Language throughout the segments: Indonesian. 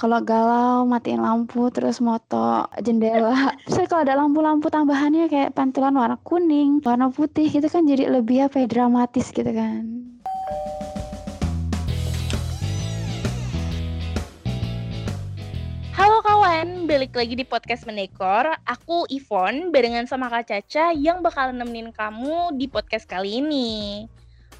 kalau galau matiin lampu terus moto jendela terus kalau ada lampu-lampu tambahannya kayak pantulan warna kuning warna putih gitu kan jadi lebih apa ya dramatis gitu kan Halo kawan, balik lagi di podcast Mendekor. Aku Ivon, barengan sama Kak Caca yang bakal nemenin kamu di podcast kali ini.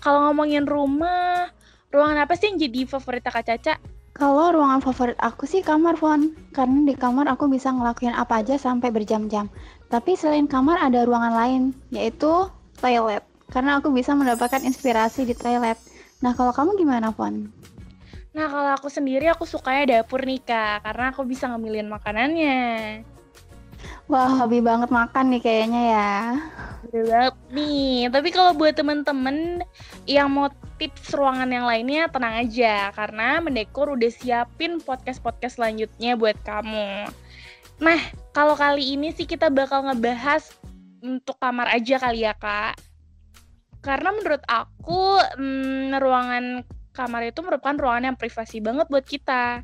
Kalau ngomongin rumah, ruangan apa sih yang jadi favorit Kak Caca? Kalau ruangan favorit aku sih kamar, Fon. Karena di kamar aku bisa ngelakuin apa aja sampai berjam-jam. Tapi selain kamar ada ruangan lain, yaitu toilet. Karena aku bisa mendapatkan inspirasi di toilet. Nah, kalau kamu gimana, Fon? Nah, kalau aku sendiri aku sukanya dapur nih, Kak. Karena aku bisa ngemilin makanannya. Wah, hobi banget makan nih kayaknya ya. Banget nih. Tapi kalau buat temen-temen yang mau tips ruangan yang lainnya, tenang aja. Karena Mendekor udah siapin podcast-podcast selanjutnya buat kamu. Nah, kalau kali ini sih kita bakal ngebahas untuk kamar aja kali ya, Kak. Karena menurut aku, hmm, ruangan kamar itu merupakan ruangan yang privasi banget buat kita.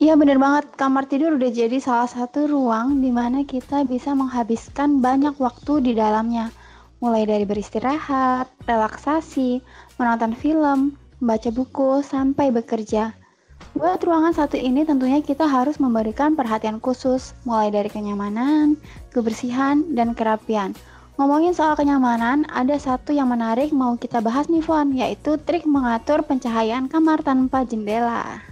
Iya bener banget, kamar tidur udah jadi salah satu ruang di mana kita bisa menghabiskan banyak waktu di dalamnya. Mulai dari beristirahat, relaksasi, menonton film, membaca buku, sampai bekerja. Buat ruangan satu ini tentunya kita harus memberikan perhatian khusus, mulai dari kenyamanan, kebersihan, dan kerapian. Ngomongin soal kenyamanan, ada satu yang menarik mau kita bahas nih Fon, yaitu trik mengatur pencahayaan kamar tanpa jendela.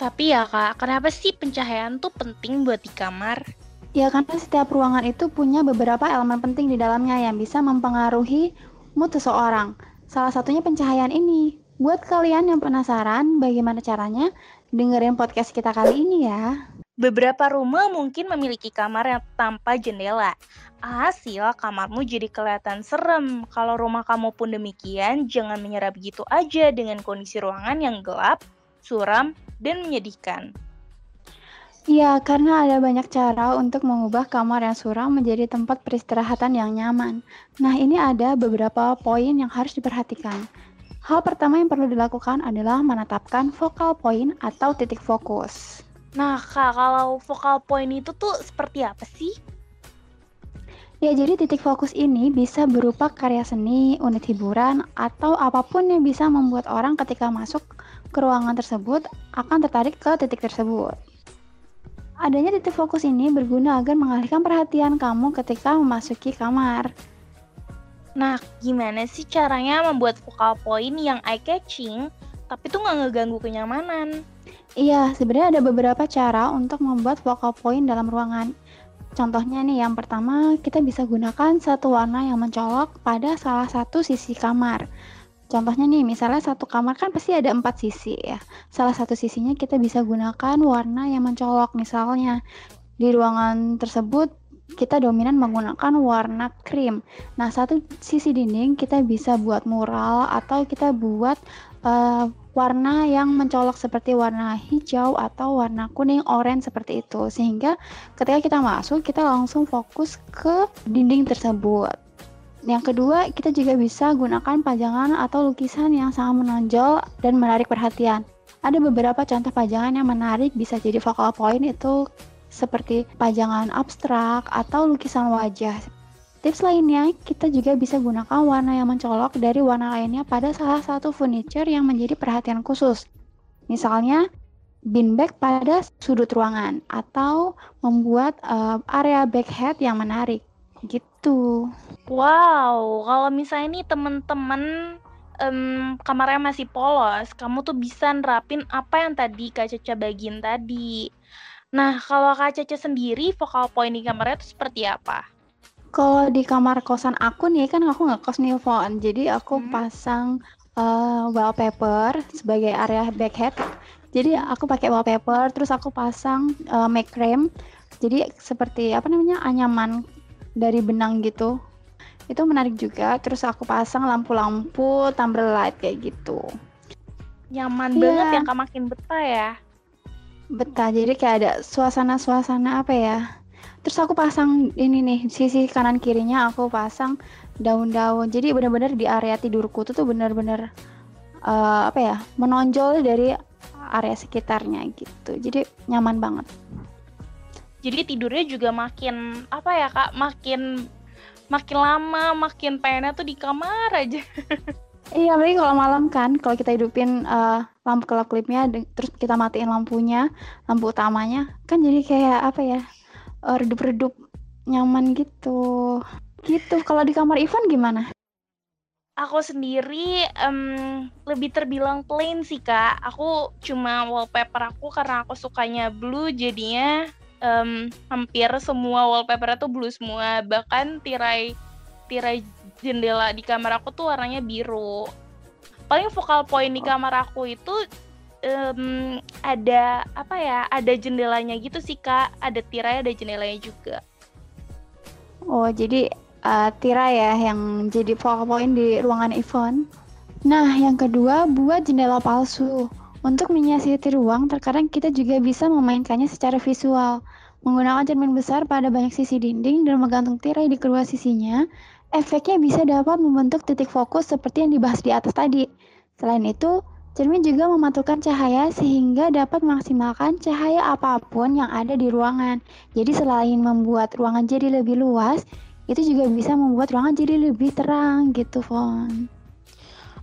Tapi ya kak, kenapa sih pencahayaan tuh penting buat di kamar? Ya karena setiap ruangan itu punya beberapa elemen penting di dalamnya yang bisa mempengaruhi mood seseorang. Salah satunya pencahayaan ini. Buat kalian yang penasaran bagaimana caranya, dengerin podcast kita kali ini ya. Beberapa rumah mungkin memiliki kamar yang tanpa jendela. Hasil kamarmu jadi kelihatan serem. Kalau rumah kamu pun demikian, jangan menyerah begitu aja dengan kondisi ruangan yang gelap, suram, dan menyedihkan. Iya, karena ada banyak cara untuk mengubah kamar yang suram menjadi tempat peristirahatan yang nyaman. Nah, ini ada beberapa poin yang harus diperhatikan. Hal pertama yang perlu dilakukan adalah menetapkan focal point atau titik fokus. Nah, Kak, kalau focal point itu tuh seperti apa sih? Ya, jadi titik fokus ini bisa berupa karya seni, unit hiburan, atau apa pun yang bisa membuat orang ketika masuk ke ruangan tersebut akan tertarik ke titik tersebut. Adanya titik fokus ini berguna agar mengalihkan perhatian kamu ketika memasuki kamar. Nah, gimana sih caranya membuat focal point yang eye-catching, tapi tuh nggak ngeganggu kenyamanan? Iya, sebenarnya ada beberapa cara untuk membuat focal point dalam ruangan. Contohnya nih, yang pertama kita bisa gunakan satu warna yang mencolok pada salah satu sisi kamar. Contohnya nih, misalnya satu kamar kan pasti ada empat sisi ya. Salah satu sisinya kita bisa gunakan warna yang mencolok. Misalnya di ruangan tersebut kita dominan menggunakan warna krim. Nah, satu sisi dinding kita bisa buat mural atau kita buat uh, warna yang mencolok seperti warna hijau atau warna kuning, orange seperti itu. Sehingga ketika kita masuk, kita langsung fokus ke dinding tersebut. Yang kedua, kita juga bisa gunakan pajangan atau lukisan yang sangat menonjol dan menarik perhatian. Ada beberapa contoh pajangan yang menarik bisa jadi focal point itu seperti pajangan abstrak atau lukisan wajah. Tips lainnya, kita juga bisa gunakan warna yang mencolok dari warna lainnya pada salah satu furniture yang menjadi perhatian khusus. Misalnya, bin bag pada sudut ruangan atau membuat uh, area backhead yang menarik gitu. Wow, kalau misalnya nih temen-temen um, kamarnya masih polos, kamu tuh bisa nerapin apa yang tadi Kak Caca bagiin tadi. Nah, kalau Kak Caca sendiri, focal point di kamarnya itu seperti apa? Kalau di kamar kosan aku nih, kan aku nggak kos nih, Fon. Jadi aku hmm. pasang uh, wallpaper sebagai area backhead. Jadi aku pakai wallpaper, terus aku pasang uh, make frame. Jadi seperti apa namanya anyaman dari benang gitu itu menarik juga terus aku pasang lampu-lampu tumbler light kayak gitu nyaman yeah. banget ya kak makin betah ya betah jadi kayak ada suasana-suasana apa ya terus aku pasang ini nih sisi kanan kirinya aku pasang daun-daun jadi benar-benar di area tidurku tuh tuh benar-benar uh, apa ya menonjol dari area sekitarnya gitu. Jadi nyaman banget. Jadi tidurnya juga makin apa ya kak? Makin makin lama, makin pengennya tuh di kamar aja. Iya, apalagi kalau malam kan, kalau kita hidupin uh, lampu kelap klipnya, terus kita matiin lampunya, lampu utamanya, kan jadi kayak apa ya, uh, redup-redup nyaman gitu. Gitu. Kalau di kamar Ivan gimana? Aku sendiri um, lebih terbilang plain sih kak. Aku cuma wallpaper aku karena aku sukanya blue, jadinya um, hampir semua wallpaper itu blue semua. Bahkan tirai tirai jendela di kamar aku tuh warnanya biru paling focal point di kamar aku itu um, ada apa ya ada jendelanya gitu sih kak. Ada tirai ada jendelanya juga. Oh jadi uh, tirai ya yang jadi focal point di ruangan Ivon nah yang kedua buat jendela palsu. Untuk menyiasati ruang terkadang kita juga bisa memainkannya secara visual. Menggunakan cermin besar pada banyak sisi dinding dan menggantung tirai di kedua sisinya Efeknya bisa dapat membentuk titik fokus seperti yang dibahas di atas tadi. Selain itu, cermin juga memantulkan cahaya sehingga dapat memaksimalkan cahaya apa pun yang ada di ruangan. Jadi selain membuat ruangan jadi lebih luas, itu juga bisa membuat ruangan jadi lebih terang gitu, Fon.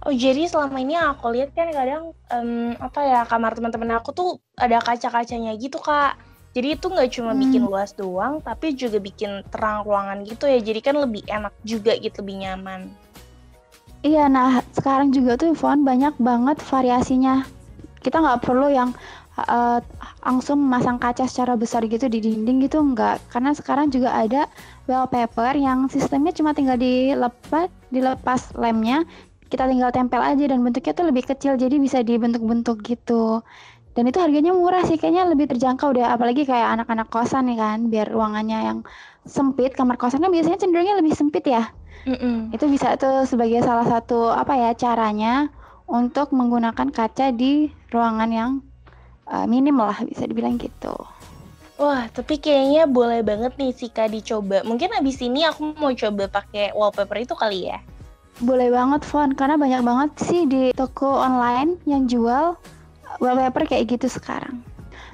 Oh jadi selama ini aku lihat kan kadang um, apa ya kamar teman-teman aku tuh ada kaca-kacanya gitu kak. Jadi itu nggak cuma hmm. bikin luas doang, tapi juga bikin terang ruangan gitu ya. Jadi kan lebih enak juga gitu, lebih nyaman. Iya, nah sekarang juga tuh phone banyak banget variasinya. Kita nggak perlu yang uh, langsung memasang kaca secara besar gitu di dinding gitu nggak. Karena sekarang juga ada wallpaper yang sistemnya cuma tinggal dilepas, dilepas lemnya, kita tinggal tempel aja dan bentuknya tuh lebih kecil jadi bisa dibentuk-bentuk gitu dan itu harganya murah sih kayaknya lebih terjangkau deh apalagi kayak anak-anak kosan nih kan biar ruangannya yang sempit kamar kosan kan biasanya cenderungnya lebih sempit ya Mm-mm. itu bisa tuh sebagai salah satu apa ya caranya untuk menggunakan kaca di ruangan yang uh, minim lah bisa dibilang gitu Wah, tapi kayaknya boleh banget nih Sika dicoba. Mungkin abis ini aku mau coba pakai wallpaper itu kali ya. Boleh banget, Fon. Karena banyak banget sih di toko online yang jual wallpaper kayak gitu sekarang.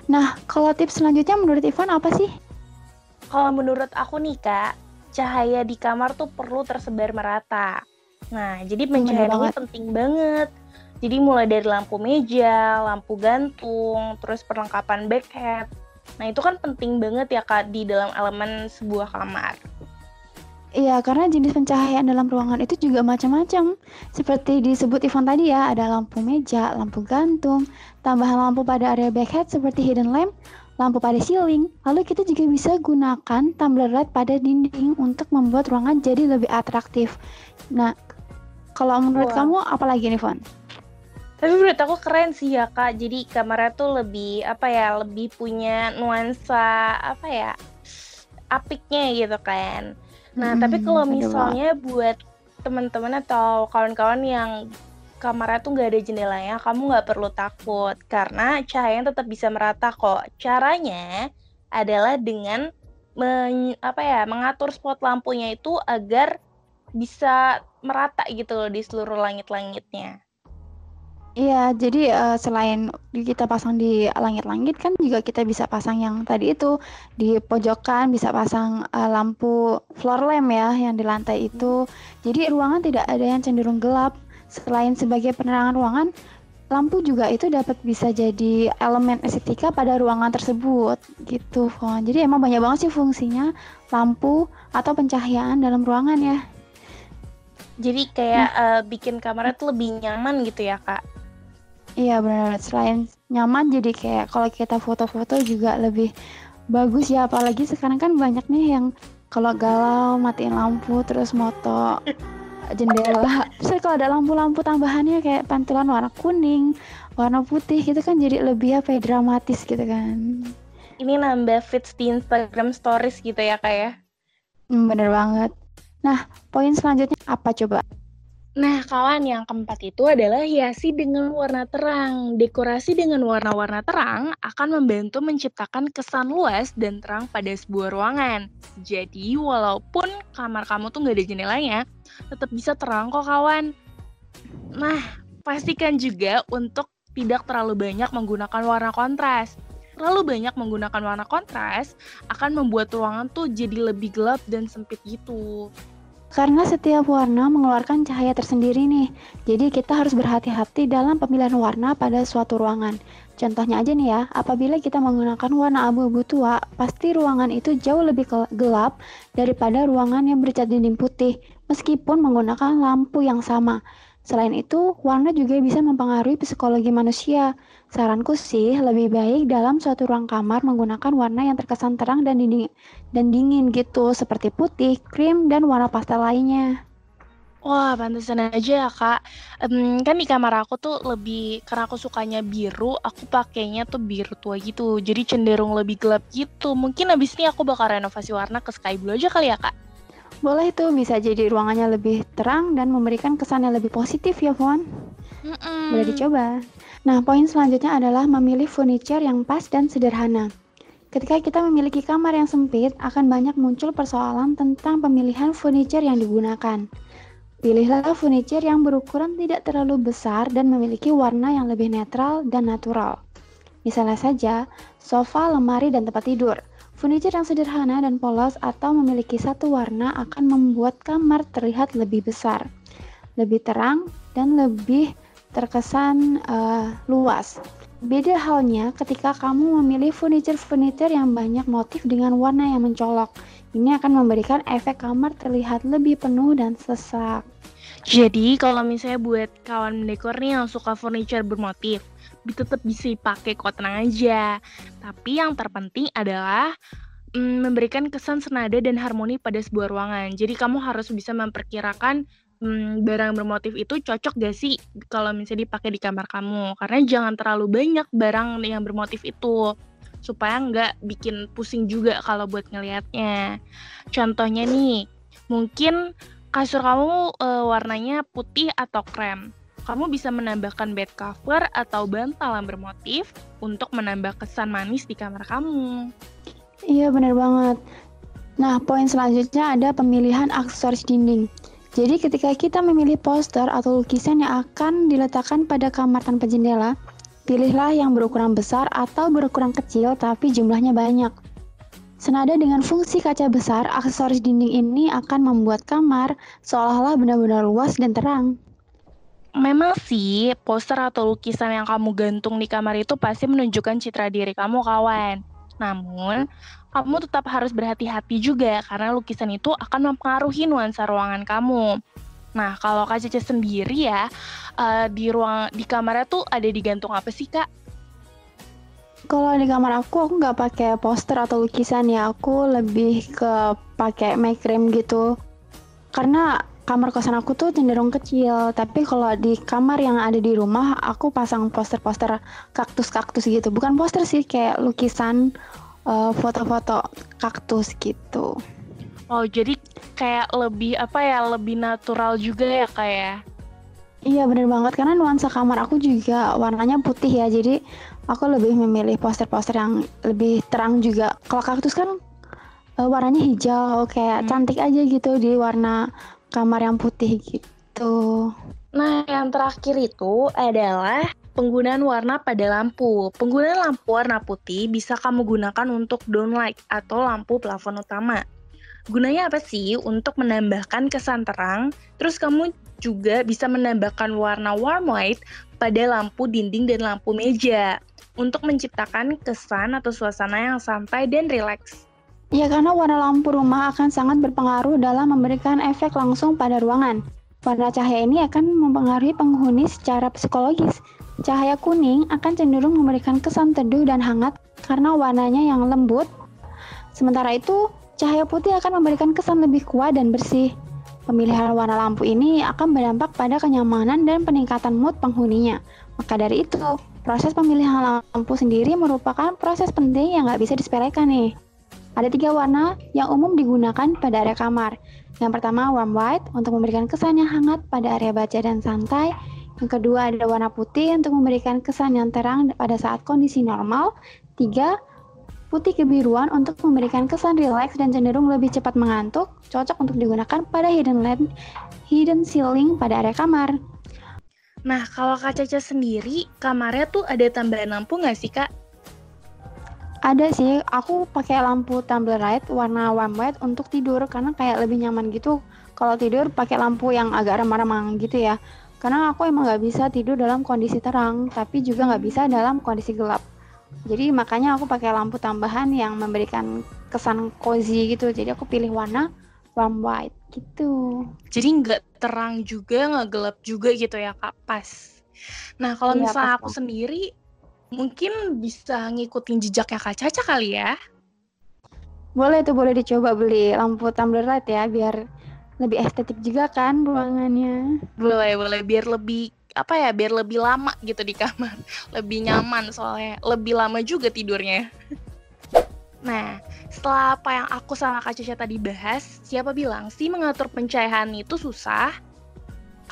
Nah, kalau tips selanjutnya menurut Ivan apa sih? Kalau menurut aku nih kak, cahaya di kamar tuh perlu tersebar merata. Nah, jadi pencahayaan ini penting banget. Jadi mulai dari lampu meja, lampu gantung, terus perlengkapan backhead. Nah, itu kan penting banget ya kak di dalam elemen sebuah kamar. Iya, karena jenis pencahayaan dalam ruangan itu juga macam-macam. Seperti disebut Ivan tadi ya, ada lampu meja, lampu gantung, tambahan lampu pada area backhead seperti hidden lamp, lampu pada ceiling. Lalu kita juga bisa gunakan tumbler light pada dinding untuk membuat ruangan jadi lebih atraktif. Nah, kalau menurut wow. kamu apa lagi nih, Von? Tapi menurut aku keren sih ya, Kak. Jadi kamarnya tuh lebih apa ya, lebih punya nuansa apa ya? apiknya gitu kan. Nah, hmm, tapi kalau misalnya buat teman-teman atau kawan-kawan yang kamarnya tuh nggak ada jendelanya, kamu nggak perlu takut karena cahayanya tetap bisa merata kok. Caranya adalah dengan men, apa ya mengatur spot lampunya itu agar bisa merata gitu loh di seluruh langit-langitnya. Iya, jadi uh, selain kita pasang di langit-langit kan juga kita bisa pasang yang tadi itu di pojokan, bisa pasang uh, lampu floor lamp ya yang di lantai itu. Jadi ruangan tidak ada yang cenderung gelap. Selain sebagai penerangan ruangan, lampu juga itu dapat bisa jadi elemen estetika pada ruangan tersebut gitu, Fon. Jadi emang banyak banget sih fungsinya lampu atau pencahayaan dalam ruangan ya. Jadi kayak nah. uh, bikin kamarnya tuh lebih nyaman gitu ya, Kak. Iya benar. Selain nyaman jadi kayak kalau kita foto-foto juga lebih bagus ya apalagi sekarang kan banyak nih yang kalau galau matiin lampu terus moto jendela. Terus kalau ada lampu-lampu tambahannya kayak pantulan warna kuning, warna putih gitu kan jadi lebih apa ya dramatis gitu kan. Ini nambah feeds di Instagram stories gitu ya kayak. Ya? Hmm, bener banget. Nah, poin selanjutnya apa coba? Nah, kawan, yang keempat itu adalah hiasi dengan warna terang. Dekorasi dengan warna-warna terang akan membantu menciptakan kesan luas dan terang pada sebuah ruangan. Jadi, walaupun kamar kamu tuh nggak ada jendelanya, tetap bisa terang kok, kawan. Nah, pastikan juga untuk tidak terlalu banyak menggunakan warna kontras. Terlalu banyak menggunakan warna kontras akan membuat ruangan tuh jadi lebih gelap dan sempit gitu. Karena setiap warna mengeluarkan cahaya tersendiri nih, jadi kita harus berhati-hati dalam pemilihan warna pada suatu ruangan. Contohnya aja nih ya, apabila kita menggunakan warna abu-abu tua, pasti ruangan itu jauh lebih gelap daripada ruangan yang bercat dinding putih, meskipun menggunakan lampu yang sama. Selain itu, warna juga bisa mempengaruhi psikologi manusia. Saranku sih, lebih baik dalam suatu ruang kamar menggunakan warna yang terkesan terang dan dingin, dan dingin gitu, seperti putih, krim, dan warna pastel lainnya. Wah, pantesan aja ya, Kak. Um, kan di kamar aku tuh lebih, karena aku sukanya biru, aku pakainya tuh biru tua gitu. Jadi cenderung lebih gelap gitu. Mungkin abis ini aku bakal renovasi warna ke sky blue aja kali ya, Kak? Boleh itu bisa jadi ruangannya lebih terang dan memberikan kesan yang lebih positif ya, Fon. Mm-mm. Boleh dicoba. Nah, poin selanjutnya adalah memilih furniture yang pas dan sederhana. Ketika kita memiliki kamar yang sempit, akan banyak muncul persoalan tentang pemilihan furniture yang digunakan. Pilihlah furniture yang berukuran tidak terlalu besar dan memiliki warna yang lebih netral dan natural. Misalnya saja, sofa, lemari, dan tempat tidur. Furniture yang sederhana dan polos atau memiliki satu warna akan membuat kamar terlihat lebih besar, lebih terang, dan lebih terkesan uh, luas. Beda halnya ketika kamu memilih furniture-furniture yang banyak motif dengan warna yang mencolok. Ini akan memberikan efek kamar terlihat lebih penuh dan sesak. Jadi kalau misalnya buat kawan mendekor nih yang suka furniture bermotif, tetap bisa dipakai kok tenang aja. Tapi yang terpenting adalah mm, memberikan kesan senada dan harmoni pada sebuah ruangan. Jadi kamu harus bisa memperkirakan mm, barang bermotif itu cocok gak sih kalau misalnya dipakai di kamar kamu. Karena jangan terlalu banyak barang yang bermotif itu supaya nggak bikin pusing juga kalau buat ngelihatnya. Contohnya nih, mungkin kasur kamu e, warnanya putih atau krem kamu bisa menambahkan bed cover atau bantal yang bermotif untuk menambah kesan manis di kamar kamu. Iya benar banget. Nah, poin selanjutnya ada pemilihan aksesoris dinding. Jadi ketika kita memilih poster atau lukisan yang akan diletakkan pada kamar tanpa jendela, pilihlah yang berukuran besar atau berukuran kecil tapi jumlahnya banyak. Senada dengan fungsi kaca besar, aksesoris dinding ini akan membuat kamar seolah-olah benar-benar luas dan terang. Memang sih, poster atau lukisan yang kamu gantung di kamar itu pasti menunjukkan citra diri kamu, kawan. Namun, kamu tetap harus berhati-hati juga karena lukisan itu akan mempengaruhi nuansa ruangan kamu. Nah, kalau Kak Cece sendiri ya, uh, di ruang di kamarnya tuh ada digantung apa sih, Kak? Kalau di kamar aku, aku nggak pakai poster atau lukisan ya. Aku lebih ke pakai make frame gitu. Karena kamar kosan aku tuh cenderung kecil tapi kalau di kamar yang ada di rumah aku pasang poster-poster kaktus-kaktus gitu. Bukan poster sih kayak lukisan eh, foto-foto kaktus gitu. Oh jadi kayak lebih apa ya lebih natural juga ya kayak ya? iya bener banget. Karena nuansa kamar aku juga warnanya putih ya. Jadi aku lebih memilih poster-poster yang lebih terang juga. Kalau kaktus kan uh, warnanya hijau kayak hmm. cantik aja gitu di warna kamar yang putih gitu. Nah, yang terakhir itu adalah penggunaan warna pada lampu. Penggunaan lampu warna putih bisa kamu gunakan untuk downlight atau lampu plafon utama. Gunanya apa sih? Untuk menambahkan kesan terang, terus kamu juga bisa menambahkan warna warm light pada lampu dinding dan lampu meja untuk menciptakan kesan atau suasana yang santai dan rileks. Ya karena warna lampu rumah akan sangat berpengaruh dalam memberikan efek langsung pada ruangan. Warna cahaya ini akan mempengaruhi penghuni secara psikologis. Cahaya kuning akan cenderung memberikan kesan teduh dan hangat karena warnanya yang lembut. Sementara itu, cahaya putih akan memberikan kesan lebih kuat dan bersih. Pemilihan warna lampu ini akan berdampak pada kenyamanan dan peningkatan mood penghuninya. Maka dari itu, proses pemilihan lampu sendiri merupakan proses penting yang nggak bisa disepelekan nih. Ada tiga warna yang umum digunakan pada area kamar. Yang pertama warm white untuk memberikan kesan yang hangat pada area baca dan santai. Yang kedua ada warna putih untuk memberikan kesan yang terang pada saat kondisi normal. Tiga, putih kebiruan untuk memberikan kesan rileks dan cenderung lebih cepat mengantuk, cocok untuk digunakan pada hidden light, hidden ceiling pada area kamar. Nah, kalau Kak Caca sendiri, kamarnya tuh ada tambahan lampu nggak sih, Kak? Ada sih, aku pakai lampu tumbler light warna warm white untuk tidur karena kayak lebih nyaman gitu. Kalau tidur pakai lampu yang agak remang-remang gitu ya. Karena aku emang nggak bisa tidur dalam kondisi terang, tapi juga nggak bisa dalam kondisi gelap. Jadi makanya aku pakai lampu tambahan yang memberikan kesan cozy gitu. Jadi aku pilih warna warm white gitu. Jadi nggak terang juga, nggak gelap juga gitu ya, Kak? Pas. Nah, kalau Iya, misalnya pas aku sendiri, mungkin bisa ngikutin jejaknya Kak Caca kali ya? Boleh tuh boleh dicoba beli lampu tumbler light ya biar lebih estetik juga kan ruangannya. Boleh, boleh. Biar lebih, apa ya, biar lebih lama gitu di kamar. Lebih nyaman soalnya. Lebih lama juga tidurnya. Nah, setelah apa yang aku sama Kak Caca tadi bahas, siapa bilang sih mengatur pencahayaan itu susah?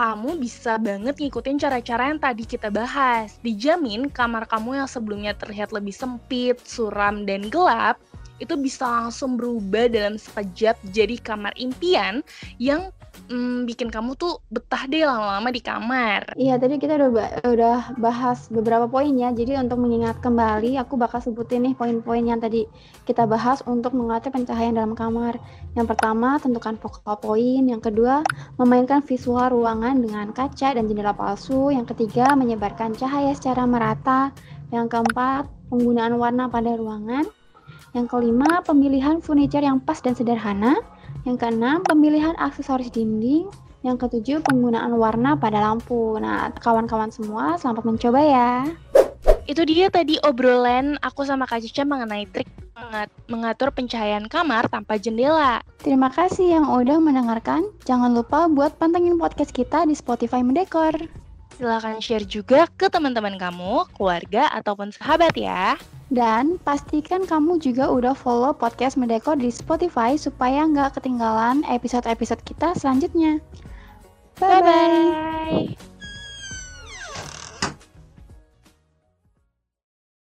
Kamu bisa banget ngikutin cara-cara yang tadi kita bahas. Dijamin kamar kamu yang sebelumnya terlihat lebih sempit, suram, dan gelap, itu bisa langsung berubah dalam sekejap jadi kamar impian yang mm, bikin kamu tuh betah deh lama-lama di kamar. Iya, tadi kita udah ba- udah bahas beberapa poin ya. Jadi untuk mengingat kembali, aku bakal sebutin nih poin-poin yang tadi kita bahas untuk mengatur pencahayaan dalam kamar. Yang pertama, tentukan focal point. Yang kedua, memainkan visual ruangan dengan kaca dan jendela palsu. Yang ketiga, menyebarkan cahaya secara merata. Yang keempat, penggunaan warna pada ruangan. Yang kelima, pemilihan furniture yang pas dan sederhana. Yang keenam, pemilihan aksesoris dinding. Yang ketujuh, penggunaan warna pada lampu. Nah, kawan-kawan semua, selamat mencoba ya. Itu dia tadi obrolan aku sama Kak Cica mengenai trik mengat- mengatur pencahayaan kamar tanpa jendela. Terima kasih yang udah mendengarkan. Jangan lupa buat pantengin podcast kita di Spotify Mendekor. Silahkan share juga ke teman-teman kamu, keluarga, ataupun sahabat ya. Dan pastikan kamu juga udah follow podcast Mendekor di Spotify supaya nggak ketinggalan episode-episode kita selanjutnya. Bye-bye.